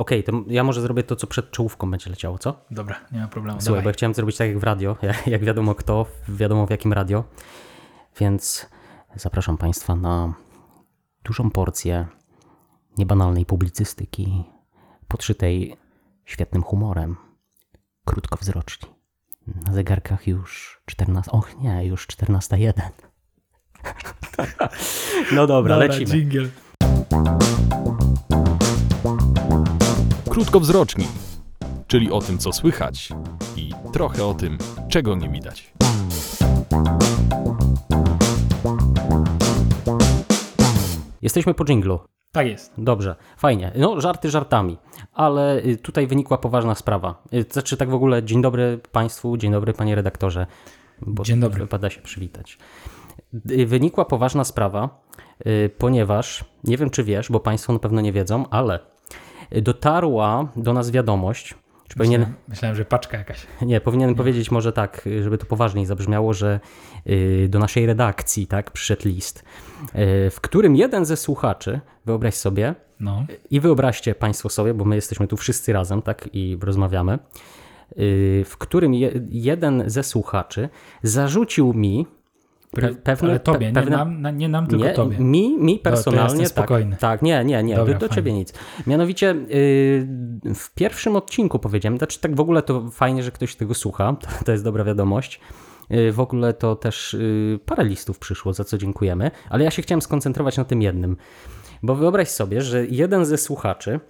Okej, to ja może zrobię to, co przed czołówką będzie leciało, co? Dobra, nie ma problemu. Słuchaj, Dawaj. bo ja chciałem zrobić tak jak w radio, jak, jak wiadomo kto, wiadomo w jakim radio. Więc zapraszam Państwa na dużą porcję niebanalnej publicystyki, podszytej świetnym humorem, krótkowzroczni. Na zegarkach już 14. Och nie, już 14.01. No dobra, lecimy. dżingiel. Krótkowzroczni, czyli o tym, co słychać i trochę o tym, czego nie widać. Jesteśmy po dżinglu. Tak jest. Dobrze, fajnie. No, żarty żartami, ale y, tutaj wynikła poważna sprawa. Y, Znaczy, tak w ogóle, dzień dobry Państwu, dzień dobry Panie redaktorze. Bo Dzień dobry. Wypada się przywitać. Y, Wynikła poważna sprawa, ponieważ, nie wiem czy wiesz, bo Państwo na pewno nie wiedzą, ale dotarła do nas wiadomość, czy powinien, Myślałem, myślałem, że paczka jakaś. nie, powinienem powiedzieć może tak, y, żeby to poważniej zabrzmiało, że y, do naszej redakcji tak przyszedł list, y, w którym jeden ze słuchaczy, wyobraź sobie, No. i wyobraźcie Państwo sobie, bo my jesteśmy tu wszyscy razem, tak, i rozmawiamy, yy, w którym je, jeden ze słuchaczy zarzucił mi pe, pewne... Ale tobie, pe, pewne nie, nam, na, nie nam, tylko nie, tobie. mi, mi to personalnie spokojny. tak. Tak, nie, nie, nie, Dobra, do, do ciebie nic. Mianowicie yy, w pierwszym odcinku powiedziałem, znaczy tak w ogóle to fajnie, że ktoś tego słucha, to, to jest dobra wiadomość. Yy, W ogóle to też yy, parę listów przyszło, za co dziękujemy, ale ja się chciałem skoncentrować na tym jednym. Bo wyobraź sobie, że jeden ze słuchaczy,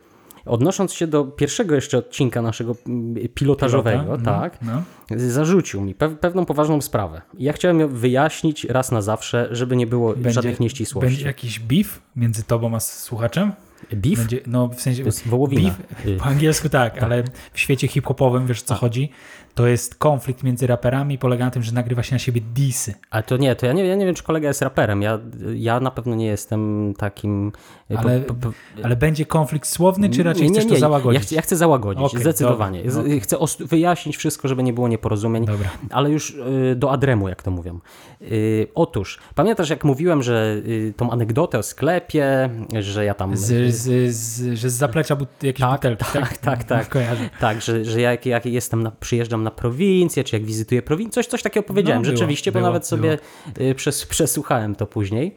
odnosząc się do pierwszego jeszcze odcinka naszego mm, pilotażowego, Pilota, tak, No. zarzucił mi pew- pewną poważną sprawę. Ja chciałem ją wyjaśnić raz na zawsze, żeby nie było żadnych nieścisłości. Będzie jakiś beef między tobą a słuchaczem? Beef? Będzie, no w sensie. To jest wołowina. Beef, po angielsku tak, ale w świecie hip-hopowym wiesz o co chodzi? To jest konflikt między raperami polega na tym, że nagrywa się na siebie disy. Ale to nie, to ja nie, ja nie wiem, czy kolega jest raperem. Ja, ja na pewno nie jestem takim. y, Ale, po- po- ale będzie konflikt słowny, czy raczej nie, chcesz nie, to nie. załagodzić? Ja chcę, ja chcę załagodzić, Okej, zdecydowanie. dobra, okej. Chcę wyjaśnić wszystko, żeby nie było nieporozumień, Dobra. ale już y, do adremu, jak to mówią. Y, Otóż, pamiętasz, jak mówiłem, że y, tą anegdotę o sklepie, że ja tam. Z, z, z, że z zaplecza but, jakieś Tak, butelki, tak, tak, tak. Kojarzę. Tak, że, że jak, jak jestem na, przyjeżdżam na prowincję, czy jak wizytuję prowincję, coś, coś takiego powiedziałem No, było, rzeczywiście, bo było, nawet sobie y, przes, przesłuchałem to później.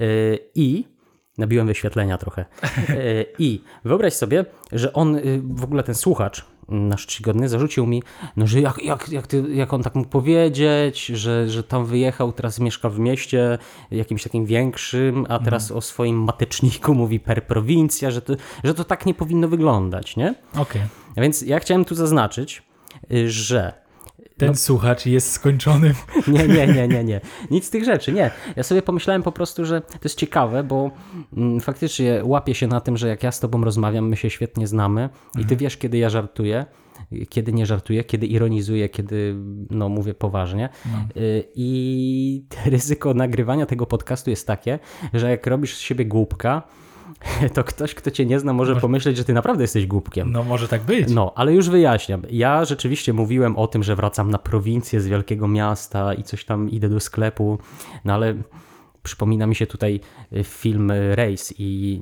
Y, I nabiłem wyświetlenia trochę. Y, I wyobraź sobie, że on, w ogóle ten słuchacz, nasz czcigodny, zarzucił mi, no, że jak, jak, jak, ty, jak on tak mógł powiedzieć, że, że tam wyjechał, teraz mieszka w mieście jakimś takim większym, a teraz o swoim mateczniku mówi per prowincja, że to, że to tak nie powinno wyglądać, nie? Okej. A Więc ja chciałem tu zaznaczyć, że Ten słuchacz jest skończony. nie, nie, nie, nie, nie. Nic z tych rzeczy, nie. Ja sobie pomyślałem po prostu, że to jest ciekawe, bo mm, faktycznie łapię się na tym, że jak ja z tobą rozmawiam, my się świetnie znamy i ty wiesz, kiedy ja żartuję, kiedy nie żartuję, kiedy ironizuję, kiedy no, mówię poważnie. Y, I ryzyko nagrywania tego podcastu jest takie, że jak robisz z siebie głupka, to ktoś, kto cię nie zna, może pomyśleć, że ty naprawdę jesteś głupkiem. No może tak być. No, ale już wyjaśniam. Ja rzeczywiście mówiłem o tym, że wracam na prowincję z wielkiego miasta i coś tam idę do sklepu, no ale przypomina mi się tutaj y, film Race i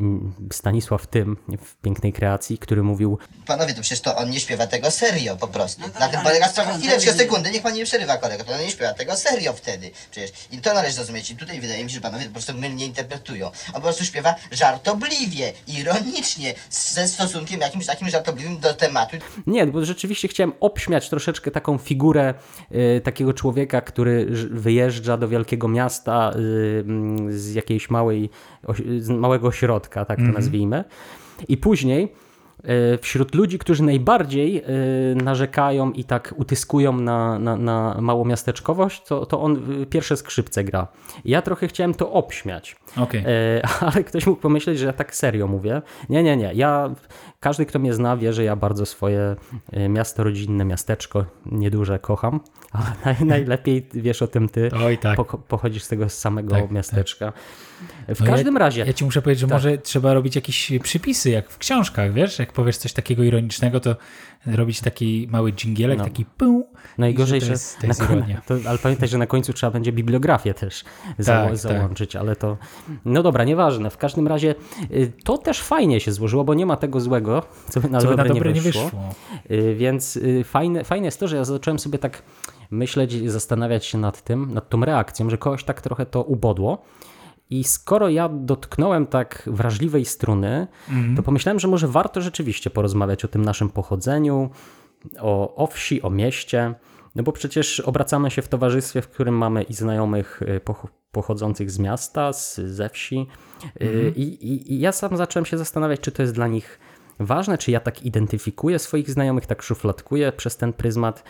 Stanisław Tym w pięknej kreacji, który mówił Panowie, to przecież to on nie śpiewa tego serio po prostu. No tak, Na tym ale polega sprawa. Chwileczkę, sekundę, niech pan nie przerywa kolego, to on nie śpiewa tego serio wtedy. Przecież i to należy zrozumieć. I tutaj wydaje mi się, że panowie po prostu mylnie interpretują. On po prostu śpiewa żartobliwie, ironicznie, ze stosunkiem jakimś takim żartobliwym do tematu. Nie, bo rzeczywiście chciałem obśmiać troszeczkę taką figurę y, takiego człowieka, który wyjeżdża do wielkiego miasta y, z jakiejś małej, małego ośrodka, tak to nazwijmy. I później wśród ludzi, którzy najbardziej y, narzekają i tak utyskują na, na, na małomiasteczkowość, to, to on y, pierwsze skrzypce gra. Ja trochę chciałem to obśmiać. E, ale ktoś mógł pomyśleć, że ja tak serio mówię. Nie, nie, nie. Ja, każdy, kto mnie zna, wie, że ja bardzo swoje e, miasto rodzinne, miasteczko nieduże kocham. A naj, najlepiej wiesz o tym ty. Oj tak. Po, pochodzisz z tego samego Tak, miasteczka. W No każdym ja, razie, Ja ci muszę powiedzieć, że Tak. może trzeba robić jakieś przypisy, jak w książkach, wiesz? Jak powiesz coś takiego ironicznego, to robić taki mały dżingielek, No. taki pum. najgorzej, że to jest- to jest na, ironia. to, ale pamiętaj, że na końcu trzeba będzie bibliografię też za, Tak, załączyć, ale to, no dobra, nieważne. W każdym razie y, to też fajnie się złożyło, bo nie ma tego złego, co by na, Co dobre, na dobre nie nie wyszło. wyszło. Y, Więc y, fajne, fajne jest to, że ja zacząłem sobie tak myśleć i zastanawiać się nad tym, nad tą reakcją, że kogoś tak trochę to ubodło. I skoro ja dotknąłem tak wrażliwej struny, to pomyślałem, że może warto rzeczywiście porozmawiać o tym naszym pochodzeniu, o, o wsi, o mieście. No bo przecież obracamy się w towarzystwie, w którym mamy i znajomych y, poch- pochodzących z miasta, z, ze wsi. Y, I, i, I ja sam zacząłem się zastanawiać, czy to jest dla nich ważne, czy ja tak identyfikuję swoich znajomych, tak szufladkuję przez ten pryzmat.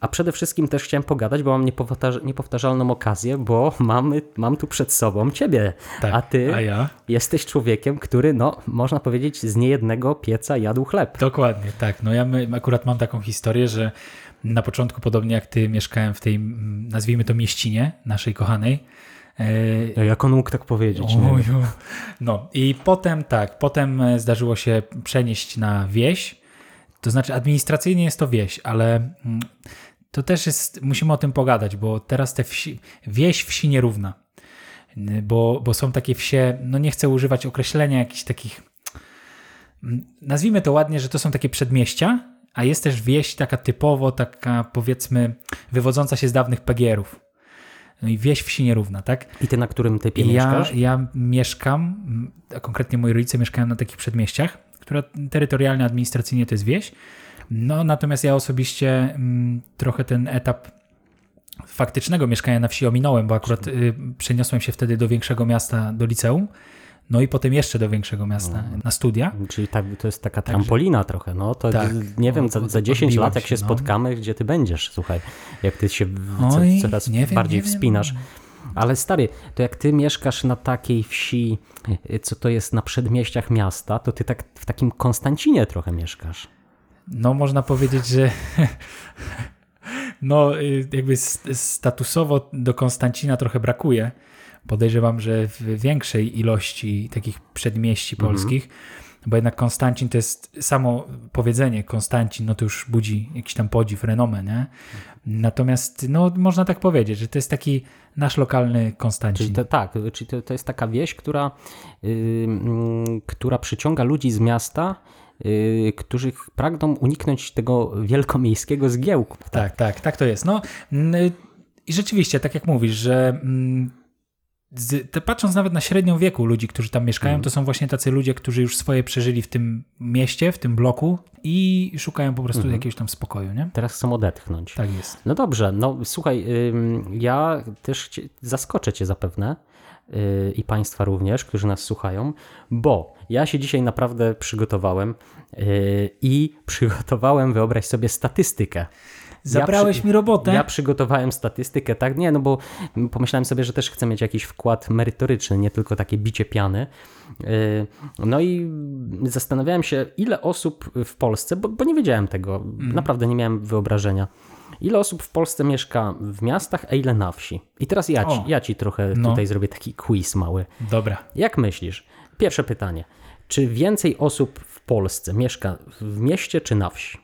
A przede wszystkim też chciałem pogadać, bo mam niepowtarz- niepowtarzalną okazję, bo mamy, mam tu przed sobą ciebie. Tak, A ty a ja? jesteś człowiekiem, który, no, można powiedzieć, z niejednego pieca jadł chleb. Dokładnie, tak. No ja my, akurat mam taką historię, że na początku, podobnie jak ty, mieszkałem w tej, mm, nazwijmy to mieścinie naszej kochanej. E, jak on mógł tak powiedzieć? Oju. No i potem tak, potem e, zdarzyło się przenieść na wieś. To znaczy administracyjnie jest to wieś, ale mm, to też jest, musimy o tym pogadać, bo teraz te wsi, wieś wsi nierówna. Bo, bo są takie wsie, no nie chcę używać określenia jakichś takich, mm, nazwijmy to ładnie, że to są takie przedmieścia, a jest też wieś taka typowo, taka powiedzmy wywodząca się z dawnych PGR-ów. No i wieś wsi nierówna, tak? I ty na którym typie Ja, mieszkasz? ja mieszkam, m, a konkretnie moi rodzice mieszkają na takich przedmieściach, które terytorialnie, administracyjnie to jest wieś. No natomiast ja osobiście mm, trochę ten etap faktycznego mieszkania na wsi ominąłem, bo akurat y, przeniosłem się wtedy do większego miasta, do liceum, no i potem jeszcze do większego miasta na studia. Czyli tak, to jest taka trampolina trochę, no to Tak. nie wiem, za, za 10 odbiłem lat jak się no. spotkamy, gdzie ty będziesz, słuchaj, jak ty się w- co, Oj, coraz wiem, bardziej nie wiem. wspinasz. Ale stary, to jak ty mieszkasz na takiej wsi, y, co to jest na przedmieściach miasta, to ty tak w takim Konstancinie trochę mieszkasz. No można powiedzieć, że no y, jakby statusowo do Konstancina trochę brakuje. Podejrzewam, że w większej ilości takich przedmieści polskich, bo jednak Konstancin to jest samo powiedzenie Konstancin, no to już budzi jakiś tam podziw, renomę, nie? Natomiast no można tak powiedzieć, że to jest taki nasz lokalny Konstancin. Czyli to, tak, czyli to, to jest taka wieś, która, y, mm, która przyciąga ludzi z miasta, y, którzy pragną uniknąć tego wielkomiejskiego zgiełku. Tak, tak, tak to jest. No i rzeczywiście, tak jak mówisz, że mm, z, te, patrząc nawet na średnią wieku ludzi, którzy tam mieszkają, to są właśnie tacy ludzie, którzy już swoje przeżyli w tym mieście, w tym bloku i szukają po prostu jakiegoś tam spokoju, nie? Teraz chcą odetchnąć. Tak jest. No dobrze, no słuchaj, ja też zaskoczę Cię zapewne yy, i Państwa również, którzy nas słuchają, bo ja się dzisiaj naprawdę przygotowałem yy, i przygotowałem, wyobraź sobie, statystykę. Zabrałeś przy- mi robotę? Ja przygotowałem statystykę, tak? Nie, no bo pomyślałem sobie, że też chcę mieć jakiś wkład merytoryczny, nie tylko takie bicie piany. Yy, No i zastanawiałem się, ile osób w Polsce, bo, bo nie wiedziałem tego, Mhm. naprawdę nie miałem wyobrażenia. Ile osób w Polsce mieszka w miastach, a ile na wsi? I teraz ja ci, O. ja ci trochę No. tutaj zrobię taki quiz mały. Dobra. Jak myślisz? Pierwsze pytanie. Czy więcej osób w Polsce mieszka w mieście czy na wsi?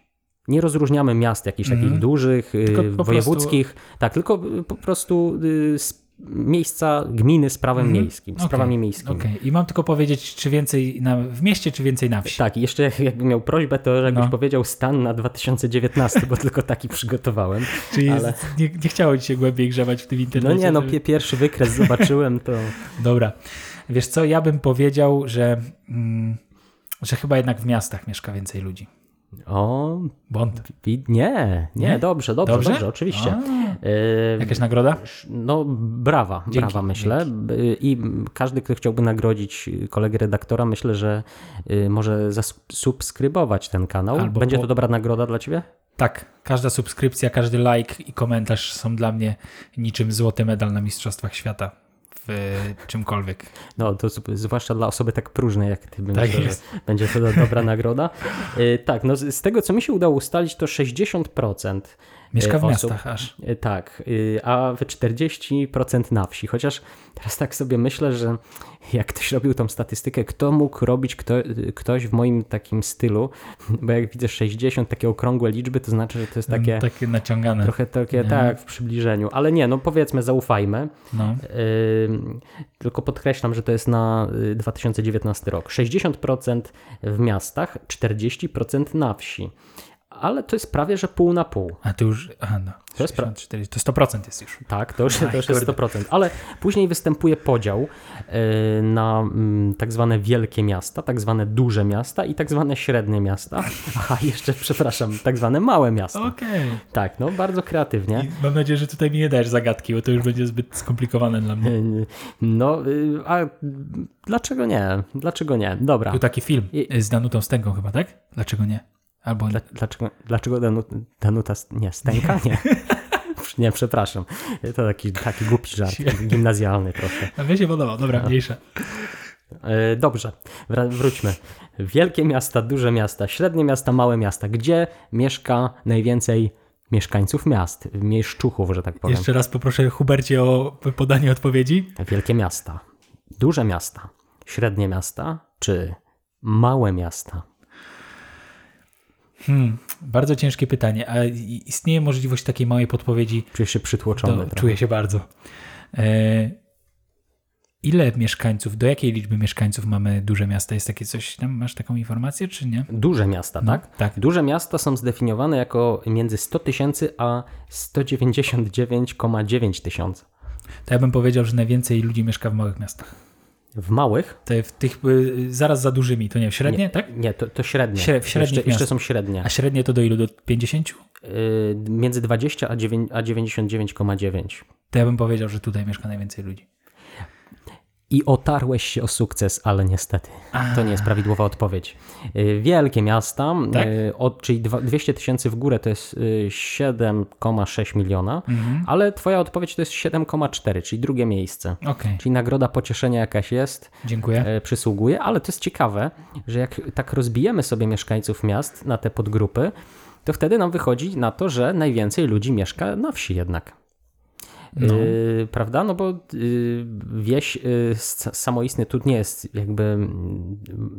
Nie rozróżniamy miast jakichś takich dużych, y, Mhm. Tylko po wojewódzkich. Tak, tylko y, po prostu y, s- miejsca, gminy z prawem miejskim, z Okej, prawami miejskimi. Okej, i mam tylko powiedzieć, czy więcej na, w mieście, czy więcej na wsi. Tak, i jeszcze jakbym miał prośbę, to jakbyś No. powiedział stan na 2019, bo tylko taki przygotowałem. Czyli ale- nie, nie chciało ci się głębiej grzebać w tym No internecie? nie, no żeby- pie- pierwszy wykres zobaczyłem, to Dobra. Wiesz co, ja bym powiedział, że, mm, że chyba jednak w miastach mieszka więcej ludzi. O, wi- nie, nie, Nie? dobrze, dobrze, dobrze, Dobrze? oczywiście. A. Y, Jakaś nagroda? No, brawa, Dzięki, brawa myślę. I każdy, kto chciałby nagrodzić kolegę redaktora, myślę, że y, może zasubskrybować ten kanał. Albo Będzie po- to dobra nagroda dla ciebie? Tak, każda subskrypcja, każdy like i komentarz są dla mnie niczym złoty medal na Mistrzostwach Świata w czymkolwiek. No, to zwłaszcza dla osoby tak próżnej jak ty, Tak myślę, jest. będzie to do- dobra nagroda. Y, Tak, no z tego, co mi się udało ustalić, to 60% Mieszka w osób. miastach aż. E, Tak, y, a w 40% na wsi. Chociaż teraz tak sobie myślę, że jak ktoś robił tą statystykę, kto mógł robić kto, y, ktoś w moim takim stylu, bo jak widzę 60, takie okrągłe liczby, to znaczy, że to jest takie Takie naciągane. trochę takie, Nie. tak, w przybliżeniu. Ale nie, no powiedzmy, zaufajmy. No. Tylko podkreślam, że to jest na y, 2019 rok. 60% w miastach, 40% na wsi. Ale to jest prawie, że pół na pół. A to już. Aha, no. To jest pra- 64, to 100% jest już. Tak, to już, Aj, to już jest kurde. 100%. Ale później występuje podział y, na mm, tak zwane wielkie miasta, tak zwane duże miasta i tak zwane średnie miasta. Aha, jeszcze, przepraszam, tak zwane małe miasta. Okej. Tak, no bardzo kreatywnie. I Mam nadzieję, że tutaj mi nie dajesz zagadki, bo to już będzie zbyt skomplikowane dla mnie. Y, No, y, a dlaczego nie? Dlaczego nie? Dobra. Był taki film I- z Danutą Stęgą chyba, tak? Dlaczego nie? Albo Dla, dlaczego, dlaczego Danu, Danuta, nie, Stęka? Nie. Nie, przepraszam. To taki, taki głupi żart, gimnazjalny trochę. A mnie się podobał, dobra, mniejsza. E, Dobrze, wróćmy. Wielkie miasta, duże miasta, średnie miasta, małe miasta. Gdzie mieszka najwięcej mieszkańców miast, mieszczuchów, że tak powiem? Jeszcze raz poproszę Hubercie o podanie odpowiedzi. Wielkie miasta, duże miasta, średnie miasta czy małe miasta? Hmm, bardzo ciężkie pytanie. A istnieje możliwość takiej małej podpowiedzi? Czujesz się przytłoczony? Trochę? czuję się bardzo. E, ile mieszkańców, do jakiej liczby mieszkańców mamy duże miasta? Jest takie coś, tam masz taką informację, czy nie? Duże miasta, No, tak? tak. Duże miasta są zdefiniowane jako między 100 tysięcy a 199,9 tysiąca. To ja bym powiedział, że najwięcej ludzi mieszka w małych miastach. W małych? Te w tych y, zaraz za dużymi, to nie, średnie, tak? Nie, to, to średnie. Śre- w średnich jeszcze, jeszcze są średnie. A średnie to do ilu? Do 50? Yy, między 20 a, 9, a 99,9. To ja bym powiedział, że tutaj mieszka najwięcej ludzi. I otarłeś się o sukces, ale niestety to nie jest prawidłowa odpowiedź. Yy, Wielkie miasta, Tak? yy, od, czyli dwa- 200 tysięcy w górę to jest yy, 7,6 miliona, Mhm. ale twoja odpowiedź to jest 7,4, czyli drugie miejsce. Okej, Czyli nagroda pocieszenia jakaś jest, dziękuję. przysługuje, ale to jest ciekawe, że jak tak rozbijemy sobie mieszkańców miast na te podgrupy, to wtedy nam wychodzi na to, że najwięcej ludzi mieszka na wsi jednak. No. Yy, prawda? No bo yy, wieś yy, s- samoistnie tu nie jest jakby mm,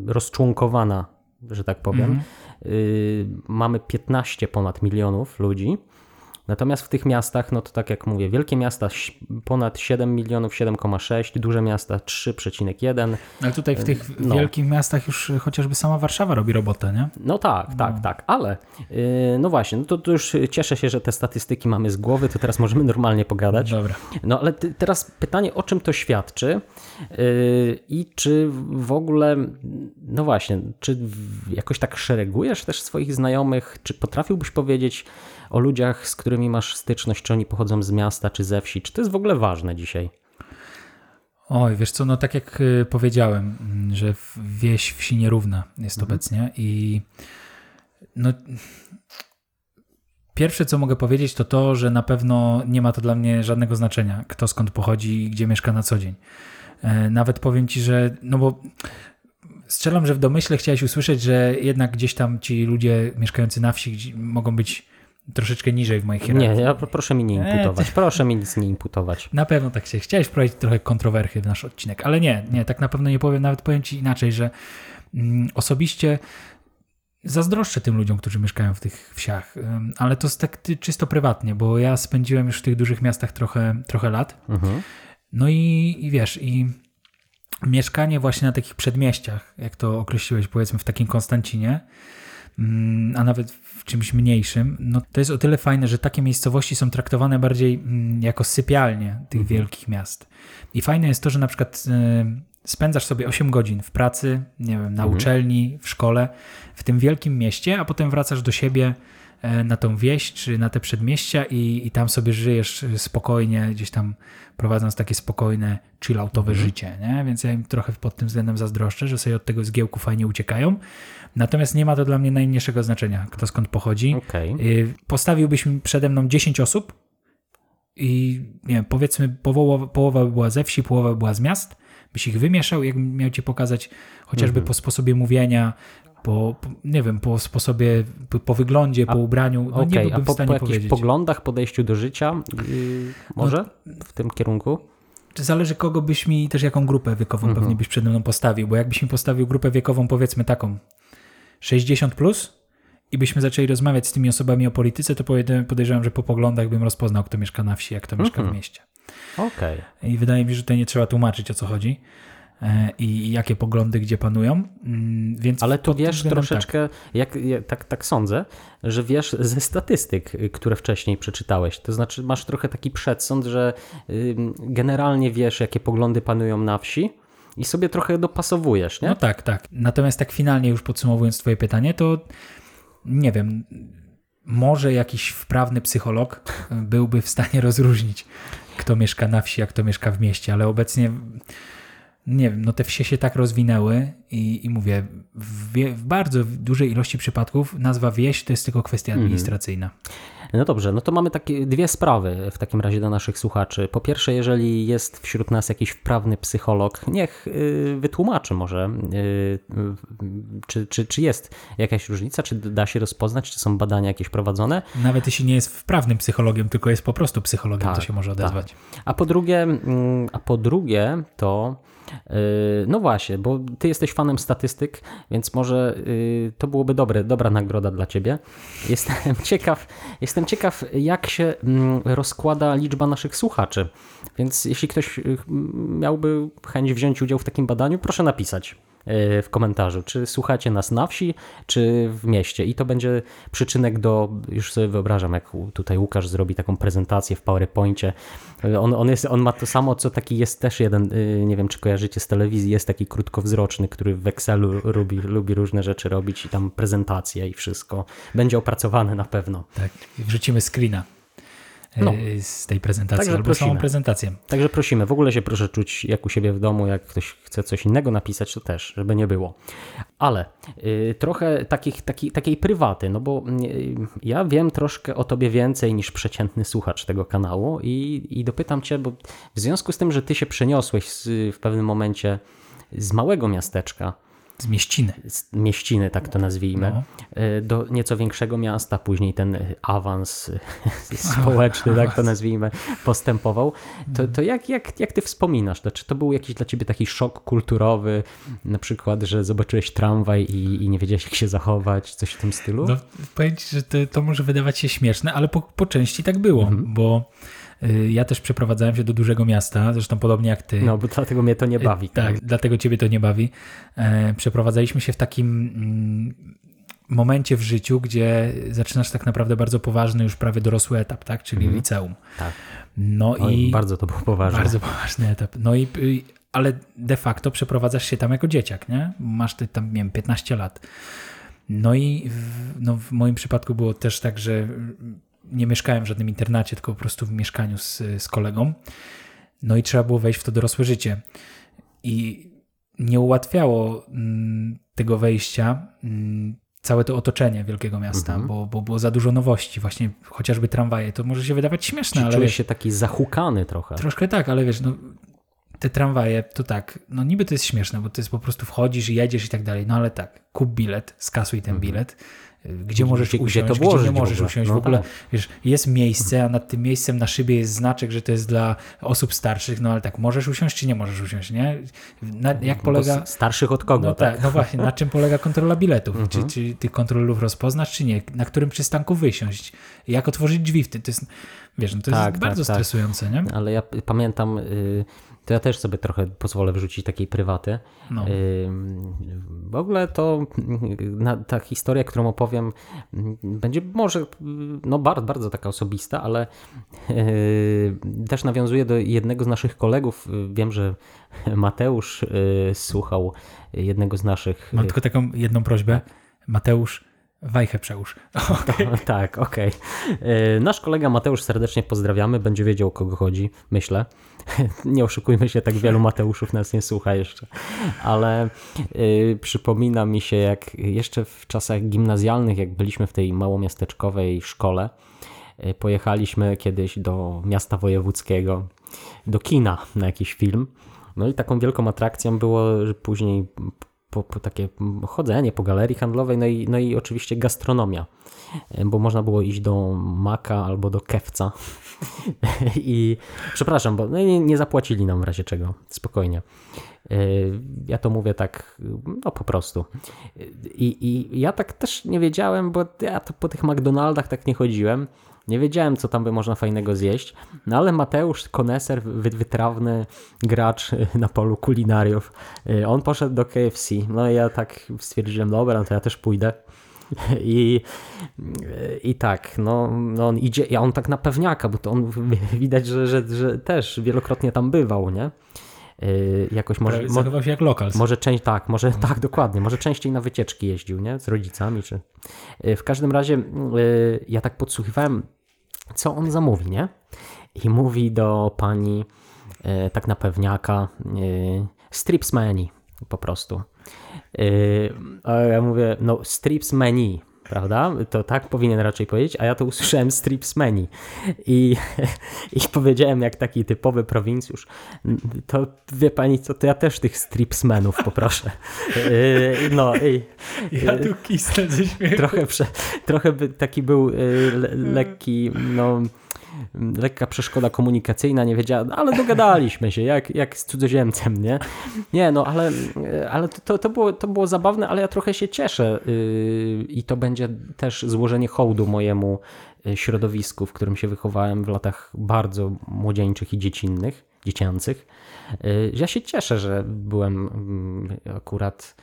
rozczłonkowana, że tak powiem. Mhm. Yy, mamy 15 ponad milionów ludzi. Natomiast w tych miastach, no to tak jak mówię, wielkie miasta ponad 7 milionów, 7,6, duże miasta 3,1. Ale tutaj w tych no. wielkich miastach już chociażby sama Warszawa robi robotę, nie? No tak, tak, tak, ale yy, no właśnie, no to, to już cieszę się, że te statystyki mamy z głowy, to teraz możemy normalnie pogadać. Dobra. No ale teraz pytanie, o czym to świadczy yy, i czy w ogóle, no właśnie, czy jakoś tak szeregujesz też swoich znajomych, czy potrafiłbyś powiedzieć o ludziach, z którymi masz styczność, czy oni pochodzą z miasta, czy ze wsi, czy to jest w ogóle ważne dzisiaj? Oj, wiesz co, no tak jak y, powiedziałem, mm, że wieś wsi nierówna jest obecnie i no pierwsze co mogę powiedzieć to to, że na pewno nie ma to dla mnie żadnego znaczenia, kto skąd pochodzi i gdzie mieszka na co dzień. E, Nawet powiem ci, że no bo strzelam, że w domyśle chciałeś usłyszeć, że jednak gdzieś tam ci ludzie mieszkający na wsi mogą być troszeczkę niżej w mojej hierarchii. Nie, ja, proszę mi nie E, imputować, proszę mi nic nie imputować. Na pewno tak się chciałeś wprowadzić trochę kontrowersji w nasz odcinek, ale nie, nie, tak na pewno nie powiem, nawet powiem ci inaczej, że mm, osobiście zazdroszczę tym ludziom, którzy mieszkają w tych wsiach, ale to jest tak czysto prywatnie, bo ja spędziłem już w tych dużych miastach trochę, trochę lat, Mhm. no i, i wiesz, i mieszkanie właśnie na takich przedmieściach, jak to określiłeś, powiedzmy w takim Konstancinie, mm, a nawet w czymś mniejszym, no to jest o tyle fajne, że takie miejscowości są traktowane bardziej mm, jako sypialnie tych wielkich miast. I fajne jest to, że na przykład y, spędzasz sobie 8 godzin w pracy, nie wiem, na uczelni, w szkole, w tym wielkim mieście, a potem wracasz do siebie na tą wieś czy na te przedmieścia i, i tam sobie żyjesz spokojnie, gdzieś tam prowadząc takie spokojne, chilloutowe życie, nie? Więc ja im trochę pod tym względem zazdroszczę, że sobie od tego zgiełku fajnie uciekają. Natomiast nie ma to dla mnie najmniejszego znaczenia, kto skąd pochodzi. Okej. Y, Postawiłbyś mi przede mną 10 osób i nie wiem, powiedzmy połowa, połowa by była ze wsi, połowa by była z miast, byś ich wymieszał, jakbym miał ci pokazać chociażby po sposobie mówienia, po, nie wiem, po sposobie, po, po wyglądzie, po ubraniu, no nie Okej, byłbym a po, w stanie po jakichś powiedzieć. poglądach, podejściu do życia, yy, może w tym kierunku? Czy Zależy kogo byś mi, też jaką grupę wiekową Mhm. pewnie byś przede mną postawił, bo jakbyś mi postawił grupę wiekową powiedzmy taką 60+, plus i byśmy zaczęli rozmawiać z tymi osobami o polityce, to podejrzewam- że po poglądach bym rozpoznał, kto mieszka na wsi, a kto mieszka Mhm. w mieście. Okej. I wydaje mi się, że tutaj nie trzeba tłumaczyć o co chodzi i jakie poglądy gdzie panują. Mm, Więc Ale tu wiesz względem tak. troszeczkę, jak, jak, tak, tak sądzę, że wiesz ze statystyk, które wcześniej przeczytałeś. To znaczy masz trochę taki przedsąd, że generalnie wiesz, jakie poglądy panują na wsi i sobie trochę dopasowujesz, nie? No tak, tak. Natomiast tak finalnie już podsumowując twoje pytanie, to nie wiem, może jakiś wprawny psycholog byłby w stanie rozróżnić, kto mieszka na wsi, a kto mieszka w mieście, ale obecnie nie wiem, no te wsie się tak rozwinęły i, i mówię, w, w bardzo dużej ilości przypadków nazwa wieś to jest tylko kwestia administracyjna. No dobrze, no to mamy takie dwie sprawy w takim razie dla naszych słuchaczy. Po pierwsze, jeżeli jest wśród nas jakiś wprawny psycholog, niech y, wytłumaczy może, y, czy, czy, czy jest jakaś różnica, czy da się rozpoznać, czy są badania jakieś prowadzone. Nawet jeśli nie jest wprawnym psychologiem, tylko jest po prostu psychologiem, to Tak, się może odezwać. A po drugie, mm, a po drugie to no właśnie, bo ty jesteś fanem statystyk, więc może yy, to byłoby dobre, dobra nagroda dla ciebie. Jestem ciekaw, jestem ciekaw jak się mm, rozkłada liczba naszych słuchaczy. Więc jeśli ktoś yy, miałby chęć wziąć udział w takim badaniu, proszę napisać yy, w komentarzu, czy słuchacie nas na wsi, czy w mieście. I to będzie przyczynek do, już sobie wyobrażam, jak tutaj Łukasz zrobi taką prezentację w PowerPoincie. Yy, On, on, jest, on ma to samo, co taki jest też jeden, yy, nie wiem, czy kojarzycie z telewizji, jest taki krótkowzroczny, który w Excelu lubi, lubi różne rzeczy robić i tam prezentacje i wszystko. Będzie opracowane na pewno. Tak, wrzucimy screena e, No. z tej prezentacji, Także albo prosimy. samą prezentację. Także prosimy, w ogóle się proszę czuć jak u siebie w domu, jak ktoś chce coś innego napisać, to też, żeby nie było. Ale y, trochę takich, taki, takiej prywaty, no bo y, ja wiem troszkę o tobie więcej niż przeciętny słuchacz tego kanału i, i dopytam cię, bo w związku z tym, że ty się przeniosłeś z, w pewnym momencie z małego miasteczka, Z mieściny. z mieściny, tak to nazwijmy, No. y, do nieco większego miasta, później ten awans społeczny, tak to nazwijmy, postępował. To, to jak, jak, jak ty wspominasz to? Czy to był jakiś dla ciebie taki szok kulturowy, na przykład, że zobaczyłeś tramwaj i, i nie wiedziałeś jak się zachować, coś w tym stylu? No, powiem ci, że to, to może wydawać się śmieszne, ale po, po części tak było, Mhm. bo ja też przeprowadzałem się do dużego miasta, zresztą podobnie jak ty. No, bo dlatego mnie to nie bawi. Tak, dlatego ciebie to nie bawi. E, przeprowadzaliśmy się w takim mm, momencie w życiu, gdzie zaczynasz tak naprawdę bardzo poważny, już prawie dorosły etap, tak? Czyli liceum. Tak. No Oj, i bardzo to było poważne. bardzo poważny etap. No i y, ale de facto przeprowadzasz się tam jako dzieciak, nie? Masz ty tam, nie wiem, 15 lat. No i w, no w moim przypadku było też tak, że y, nie mieszkałem w żadnym internacie, tylko po prostu w mieszkaniu z, z kolegą. No i trzeba było wejść w to dorosłe życie. I nie ułatwiało mm, tego wejścia mm, całe to otoczenie wielkiego miasta, Mhm. bo, bo było za dużo nowości. Właśnie chociażby tramwaje, to może się wydawać śmieszne, Czy ale czułeś wiesz, się taki zahukany trochę? Troszkę tak, ale wiesz, no, te tramwaje to tak, no niby to jest śmieszne, bo to jest po prostu wchodzisz jedziesz i tak dalej, no ale tak, kup bilet, skasuj ten bilet, y, gdzie możesz. Gdzie- gdzie usiąść, to włożyć gdzie nie możesz usiąść, No w ogóle, tak. wiesz, jest miejsce, a nad tym miejscem na szybie jest znaczek, że to jest dla osób starszych, no ale tak, możesz usiąść czy nie możesz usiąść, nie? Na, jak Bo polega... Starszych od kogo? No tak, no właśnie, na czym polega kontrola biletów? Czy, Mhm. czy tych kontrolów rozpoznasz, czy nie? Na którym przystanku wysiąść? Jak otworzyć drzwi w tym? To jest, wiesz, no to Tak, jest tak, bardzo tak. stresujące, nie? Ale ja pamiętam, y, to ja też sobie trochę pozwolę wrzucić takiej prywaty. No. W ogóle to na, ta historia, którą opowiem, y, będzie może y, no bardzo, bardzo taka osobista, ale y, też nawiązuje do jednego z naszych kolegów. Y, Wiem, że Mateusz y, słuchał jednego z naszych. Mam tylko taką jedną prośbę. Mateusz, wajchę przełóż. tak, okej. Y, Nasz kolega Mateusz serdecznie pozdrawiamy, będzie wiedział o kogo chodzi, myślę. Nie oszukujmy się, tak wielu Mateuszów nas nie słucha jeszcze. Ale y, przypomina mi się, jak jeszcze w czasach gimnazjalnych, jak byliśmy w tej małomiasteczkowej szkole, y, pojechaliśmy kiedyś do miasta wojewódzkiego, do kina na jakiś film. No i taką wielką atrakcją było, później po, po takie chodzenie po galerii handlowej, no i, no i oczywiście gastronomia, E, bo można było iść do Maka albo do Kewca i przepraszam, bo no, nie, nie zapłacili nam w razie czego, spokojnie. E, Ja to mówię tak, no po prostu. I, I ja tak też nie wiedziałem, bo ja to po tych McDonaldach tak nie chodziłem. Nie wiedziałem, co tam by można fajnego zjeść. No ale Mateusz, koneser, wy- wytrawny gracz na polu kulinariów, y, on poszedł do KFC. No i ja tak stwierdziłem, dobra, no to ja też pójdę. I, I tak, no, no on idzie, a on tak na pewniaka, bo to on widać, że, że, że też wielokrotnie tam bywał, nie? Y, Jakoś może, mo, Zachował się jak lokal. może część, tak, może tak, dokładnie. Może częściej na wycieczki jeździł, nie? Z rodzicami, czy. Y, W każdym razie y, ja tak podsłuchiwałem, co on zamówi, nie? I mówi do pani, y, tak na pewniaka, y, strips menu, po prostu. Y, A ja mówię, no strips menu, prawda? To tak powinien raczej powiedzieć, a ja to usłyszałem strips menu. I, i powiedziałem jak taki typowy prowincjusz, to wie pani co, to ja też tych stripsmenów poproszę. Y, No i Ja tu kisnę ze śmiechu. trochę, prze, trochę by taki był y, le, lekki, no lekka przeszkoda komunikacyjna, nie wiedziałem, ale dogadaliśmy się, jak, jak z cudzoziemcem, nie? Nie, no ale, ale to, to, było, to było zabawne, ale ja trochę się cieszę yy, i to będzie też złożenie hołdu mojemu y, środowisku, w którym się wychowałem w latach bardzo młodzieńczych i dziecinnych, dziecięcych. Y, Ja się cieszę, że byłem mm, akurat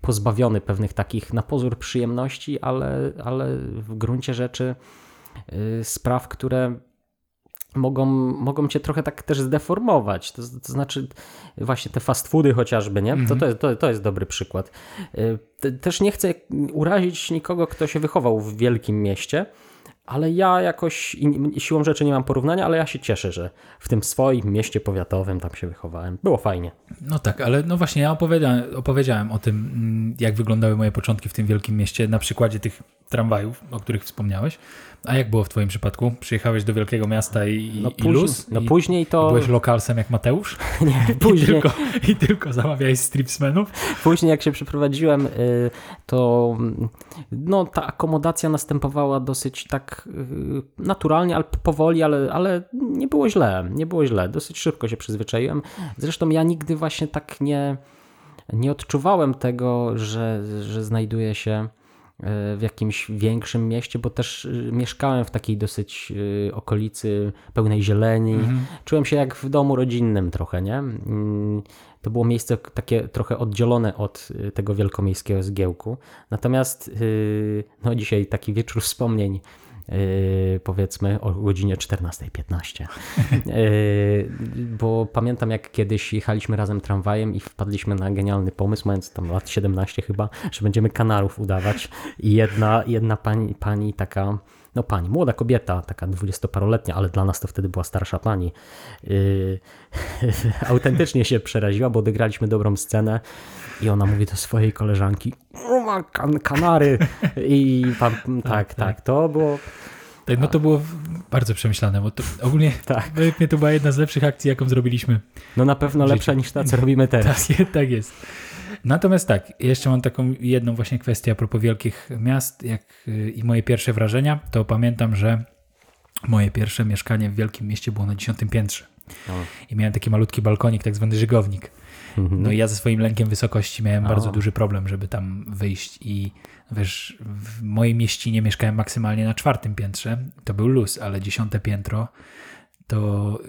pozbawiony pewnych takich na pozór przyjemności, ale, ale w gruncie rzeczy y, spraw, które mogą, mogą cię trochę tak też zdeformować. To, to znaczy, właśnie te fast foody chociażby, nie? To, to, jest, to, to jest dobry przykład. Y, te- Też nie chcę urazić nikogo, kto się wychował w wielkim mieście. Ale ja jakoś siłą rzeczy nie mam porównania, ale ja się cieszę, że w tym swoim mieście powiatowym tam się wychowałem. Było fajnie. No tak, ale no właśnie ja opowiedziałem o tym, mm, jak wyglądały moje początki w tym wielkim mieście na przykładzie tych tramwajów, o których wspomniałeś. A jak było w twoim przypadku? Przyjechałeś do wielkiego miasta i, No, i luz? no I, później i to. byłeś lokalsem jak Mateusz? Nie, I później, tylko, I tylko zamawiałeś stripsmenów? Później jak się przeprowadziłem, y, to no, ta akomodacja następowała dosyć tak y, naturalnie, ale powoli, ale, ale nie było źle, nie było źle. Dosyć szybko się przyzwyczaiłem. Zresztą ja nigdy właśnie tak nie, nie odczuwałem tego, że, że znajduję się w jakimś większym mieście, bo też y, mieszkałem w takiej dosyć y, okolicy pełnej zieleni. Czułem się jak w domu rodzinnym trochę, nie? Mm, To było miejsce takie trochę oddzielone od tego wielkomiejskiego zgiełku. Natomiast no dzisiaj taki wieczór wspomnień powiedzmy o godzinie 14.15. Y, Bo pamiętam jak kiedyś jechaliśmy razem tramwajem i wpadliśmy na genialny pomysł, mając tam lat 17 chyba, że będziemy kanarów udawać i jedna, jedna pani, pani taka no pani, młoda kobieta, taka dwudziestoparoletnia, ale dla nas to wtedy była starsza pani, yy, autentycznie się przeraziła, bo odegraliśmy dobrą scenę i ona mówi do swojej koleżanki, o ma kan kanary i pan, tak, tak, to było, Tak, no to było bardzo przemyślane, bo to ogólnie tak, to była jedna z lepszych akcji, jaką zrobiliśmy. no na pewno lepsza niż ta, co robimy teraz. Tak, tak jest. Natomiast tak, jeszcze mam taką jedną właśnie kwestię a propos wielkich miast jak, y, i moje pierwsze wrażenia, to pamiętam, że moje pierwsze mieszkanie w wielkim mieście było na dziesiątym piętrze. O. I miałem taki malutki balkonik, tak zwany żygownik. Mhm. No i ja ze swoim lękiem wysokości miałem O. bardzo duży problem, żeby tam wyjść i wiesz, w mojej mieścinie mieszkałem maksymalnie na czwartym piętrze, to był luz, ale dziesiąte piętro to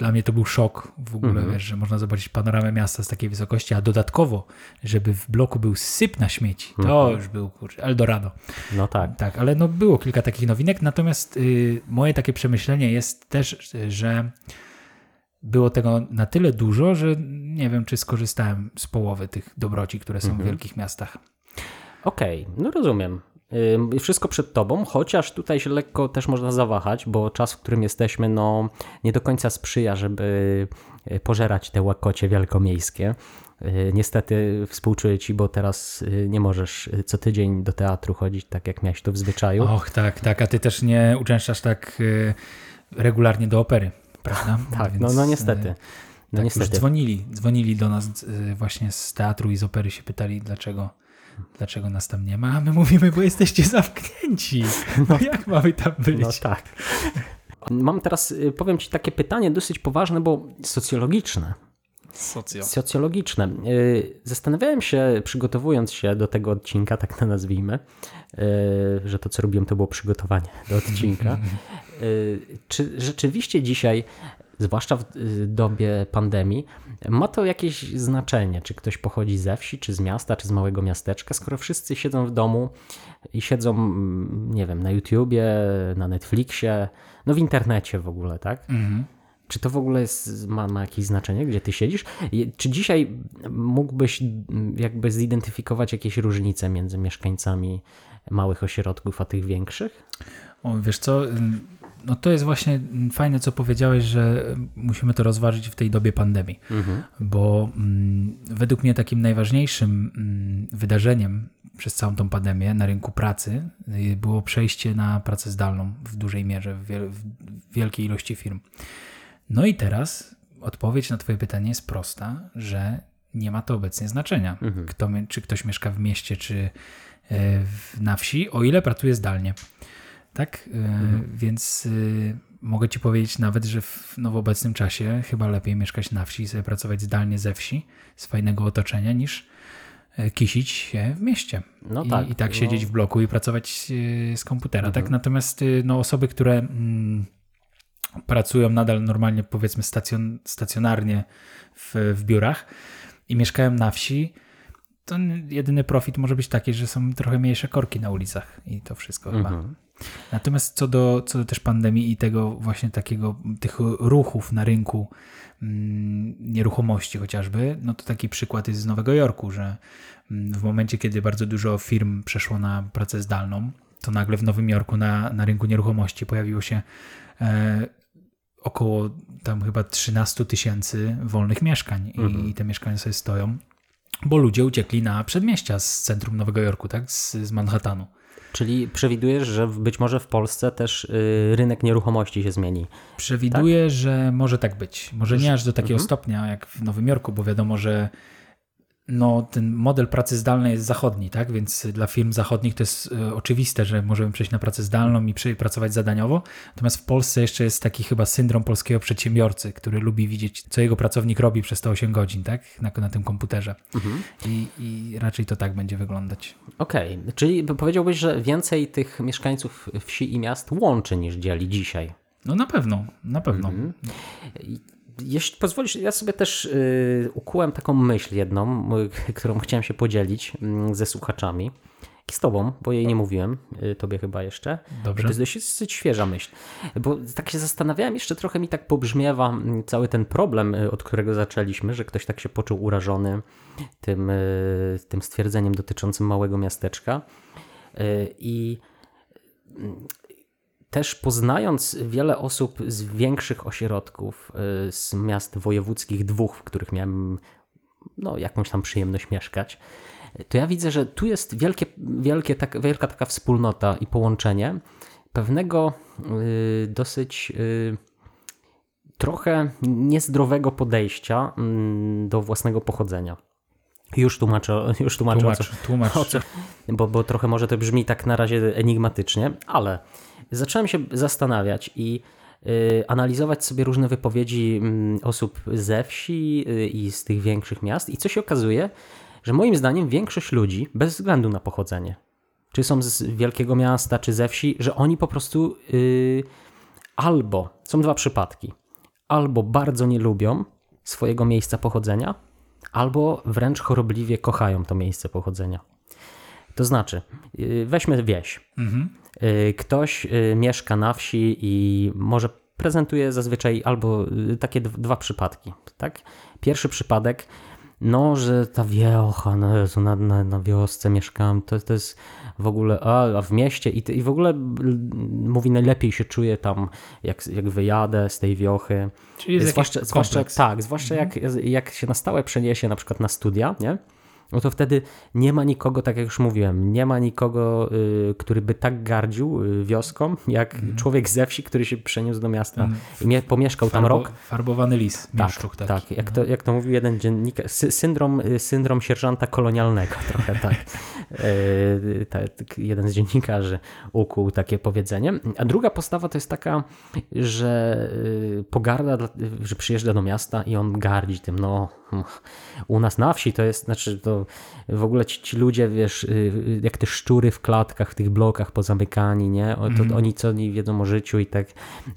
dla mnie to był szok w ogóle, Mhm. wiesz, że można zobaczyć panoramę miasta z takiej wysokości, a dodatkowo, żeby w bloku był syp na śmieci, to Mhm. już był kurczę, Eldorado. No tak, Tak, ale no było kilka takich nowinek, natomiast y, moje takie przemyślenie jest też, że było tego na tyle dużo, że nie wiem, czy skorzystałem z połowy tych dobroci, które są Mhm. w wielkich miastach. Okej, no rozumiem. Wszystko przed tobą, chociaż tutaj się lekko też można zawahać, bo czas, w którym jesteśmy, no nie do końca sprzyja, żeby y, pożerać te łakocie wielkomiejskie. Y, Niestety współczuję ci, bo teraz y, nie możesz co tydzień do teatru chodzić, tak jak miałeś to w zwyczaju. Och, tak, tak, a ty też nie uczęszczasz tak regularnie do opery, prawda? tak, Więc, no, no niestety. No tak, już niestety. dzwonili, dzwonili do nas właśnie z teatru i z opery się pytali, dlaczego, dlaczego nas tam nie ma, a my mówimy, bo jesteście zamknięci. No jak mamy tam być? No tak. Mam teraz, y, powiem Ci, takie pytanie dosyć poważne, bo socjologiczne. Socjo. Socjologiczne. Y, Zastanawiałem się, przygotowując się do tego odcinka, tak to nazwijmy, y, że to, co robiłem, to było przygotowanie do odcinka. Czy rzeczywiście dzisiaj, zwłaszcza w y, dobie pandemii, ma to jakieś znaczenie? Czy ktoś pochodzi ze wsi, czy z miasta, czy z małego miasteczka, skoro wszyscy siedzą w domu i siedzą, mm, nie wiem, na YouTubie, na Netflixie, no w internecie w ogóle, tak? Mhm. Czy to w ogóle jest, ma, ma jakieś znaczenie, gdzie ty siedzisz? Czy dzisiaj mógłbyś jakby zidentyfikować jakieś różnice między mieszkańcami małych ośrodków a tych większych? O, wiesz co, no to jest właśnie fajne, co powiedziałeś, że musimy to rozważyć w tej dobie pandemii, bo mm, według mnie takim najważniejszym mm, wydarzeniem przez całą tą pandemię na rynku pracy y, było przejście na pracę zdalną w dużej mierze, w, wiel, w wielkiej ilości firm. No i teraz odpowiedź na Twoje pytanie jest prosta, że nie ma to obecnie znaczenia, Kto, mi- czy ktoś mieszka w mieście, czy w- na wsi, o ile pracuje zdalnie. Tak? E, Więc y, mogę Ci powiedzieć nawet, że w no, w obecnym czasie chyba lepiej mieszkać na wsi i sobie pracować zdalnie ze wsi, z fajnego otoczenia, niż e, kisić się w mieście. No I, tak, I tak no. siedzieć w bloku i pracować e, z komputera. Tak? Natomiast y, no, osoby, które mm, pracują nadal normalnie, powiedzmy stacjon, stacjonarnie w, w biurach i mieszkają na wsi, to jedyny profit może być taki, że są trochę mniejsze korki na ulicach i to wszystko chyba. Natomiast co do, co do też pandemii i tego właśnie takiego, tych ruchów na rynku mm, nieruchomości chociażby, no to taki przykład jest z Nowego Jorku, że mm, w momencie, kiedy bardzo dużo firm przeszło na pracę zdalną, to nagle w Nowym Jorku na, na rynku nieruchomości pojawiło się e, około tam chyba 13 tysięcy wolnych mieszkań i, i te mieszkania sobie stoją, bo ludzie uciekli na przedmieścia z centrum Nowego Jorku, tak, z, z Manhattanu. Czyli przewidujesz, że być może w Polsce też y, rynek nieruchomości się zmieni. Przewiduję, że może tak być. Może nie aż do takiego stopnia jak w Nowym Jorku, bo wiadomo, że no, ten model pracy zdalnej jest zachodni, tak? Więc dla firm zachodnich to jest e, oczywiste, że możemy przejść na pracę zdalną i pracować zadaniowo. Natomiast w Polsce jeszcze jest taki chyba syndrom polskiego przedsiębiorcy, który lubi widzieć, co jego pracownik robi przez te 8 godzin, tak? Na, na tym komputerze. I, I raczej to tak będzie wyglądać. Okej, czyli powiedziałbyś, że więcej tych mieszkańców wsi i miast łączy niż dzieli dzisiaj. No na pewno, na pewno. Jeśli pozwolisz, ja sobie też y, ukułem taką myśl jedną, y, którą chciałem się podzielić mm, ze słuchaczami. I z tobą, bo jej nie mówiłem, y, tobie chyba jeszcze. Dobrze. To jest dość, dosyć świeża myśl. Bo tak się zastanawiałem, jeszcze trochę mi tak pobrzmiewa mm, cały ten problem, y, od którego zaczęliśmy, że ktoś tak się poczuł urażony tym, tym stwierdzeniem dotyczącym małego miasteczka. I też poznając wiele osób z większych ośrodków, y, z miast wojewódzkich, dwóch, w których miałem no, jakąś tam przyjemność mieszkać, to ja widzę, że tu jest wielkie, wielkie, tak, wielka taka wspólnota i połączenie pewnego y, dosyć y, trochę niezdrowego podejścia mm, do własnego pochodzenia. Już tłumaczę, już tłumaczę o co, Tłumacz, tłumacz. o co, bo, bo trochę może to brzmi tak na razie enigmatycznie, ale zacząłem się zastanawiać i y, analizować sobie różne wypowiedzi mm, osób ze wsi y, i z tych większych miast i co się okazuje, że moim zdaniem większość ludzi, bez względu na pochodzenie, czy są z wielkiego miasta, czy ze wsi, że oni po prostu y, albo, są dwa przypadki, albo bardzo nie lubią swojego miejsca pochodzenia, albo wręcz chorobliwie kochają to miejsce pochodzenia. To znaczy, yy, weźmy wieś. Yy, Ktoś yy, mieszka na wsi i może prezentuje zazwyczaj albo takie dw- dwa przypadki. Tak? Pierwszy przypadek, no, że ta wiocha, no Jezu, na, na, na wiosce mieszkam, to, to jest w ogóle, a, a w mieście i, i w ogóle mówi, najlepiej się czuję tam, jak, jak wyjadę z tej wiochy. Czyli jest zwłaszcza, zwłaszcza, tak, zwłaszcza jak, jak się na stałe przeniesie na przykład na studia, nie? No to wtedy nie ma nikogo, tak jak już mówiłem, nie ma nikogo, y, który by tak gardził y, wioską, jak Mhm. człowiek ze wsi, który się przeniósł do miasta i mie- pomieszkał tam Farbo- rok. Farbowany lis. Tak, taki. tak. Jak, to, jak to mówił jeden dziennikarz, sy- syndrom, y, syndrom sierżanta kolonialnego trochę tak. E, tak. Jeden z dziennikarzy ukuł takie powiedzenie. A druga postawa to jest taka, że y, pogarda, że przyjeżdża do miasta i on gardzi tym, no u nas na wsi to jest, znaczy to w ogóle ci, ci ludzie, wiesz, y, y, jak te szczury w klatkach, w tych blokach pozamykani, nie? To, Oni co nie wiedzą o życiu i tak.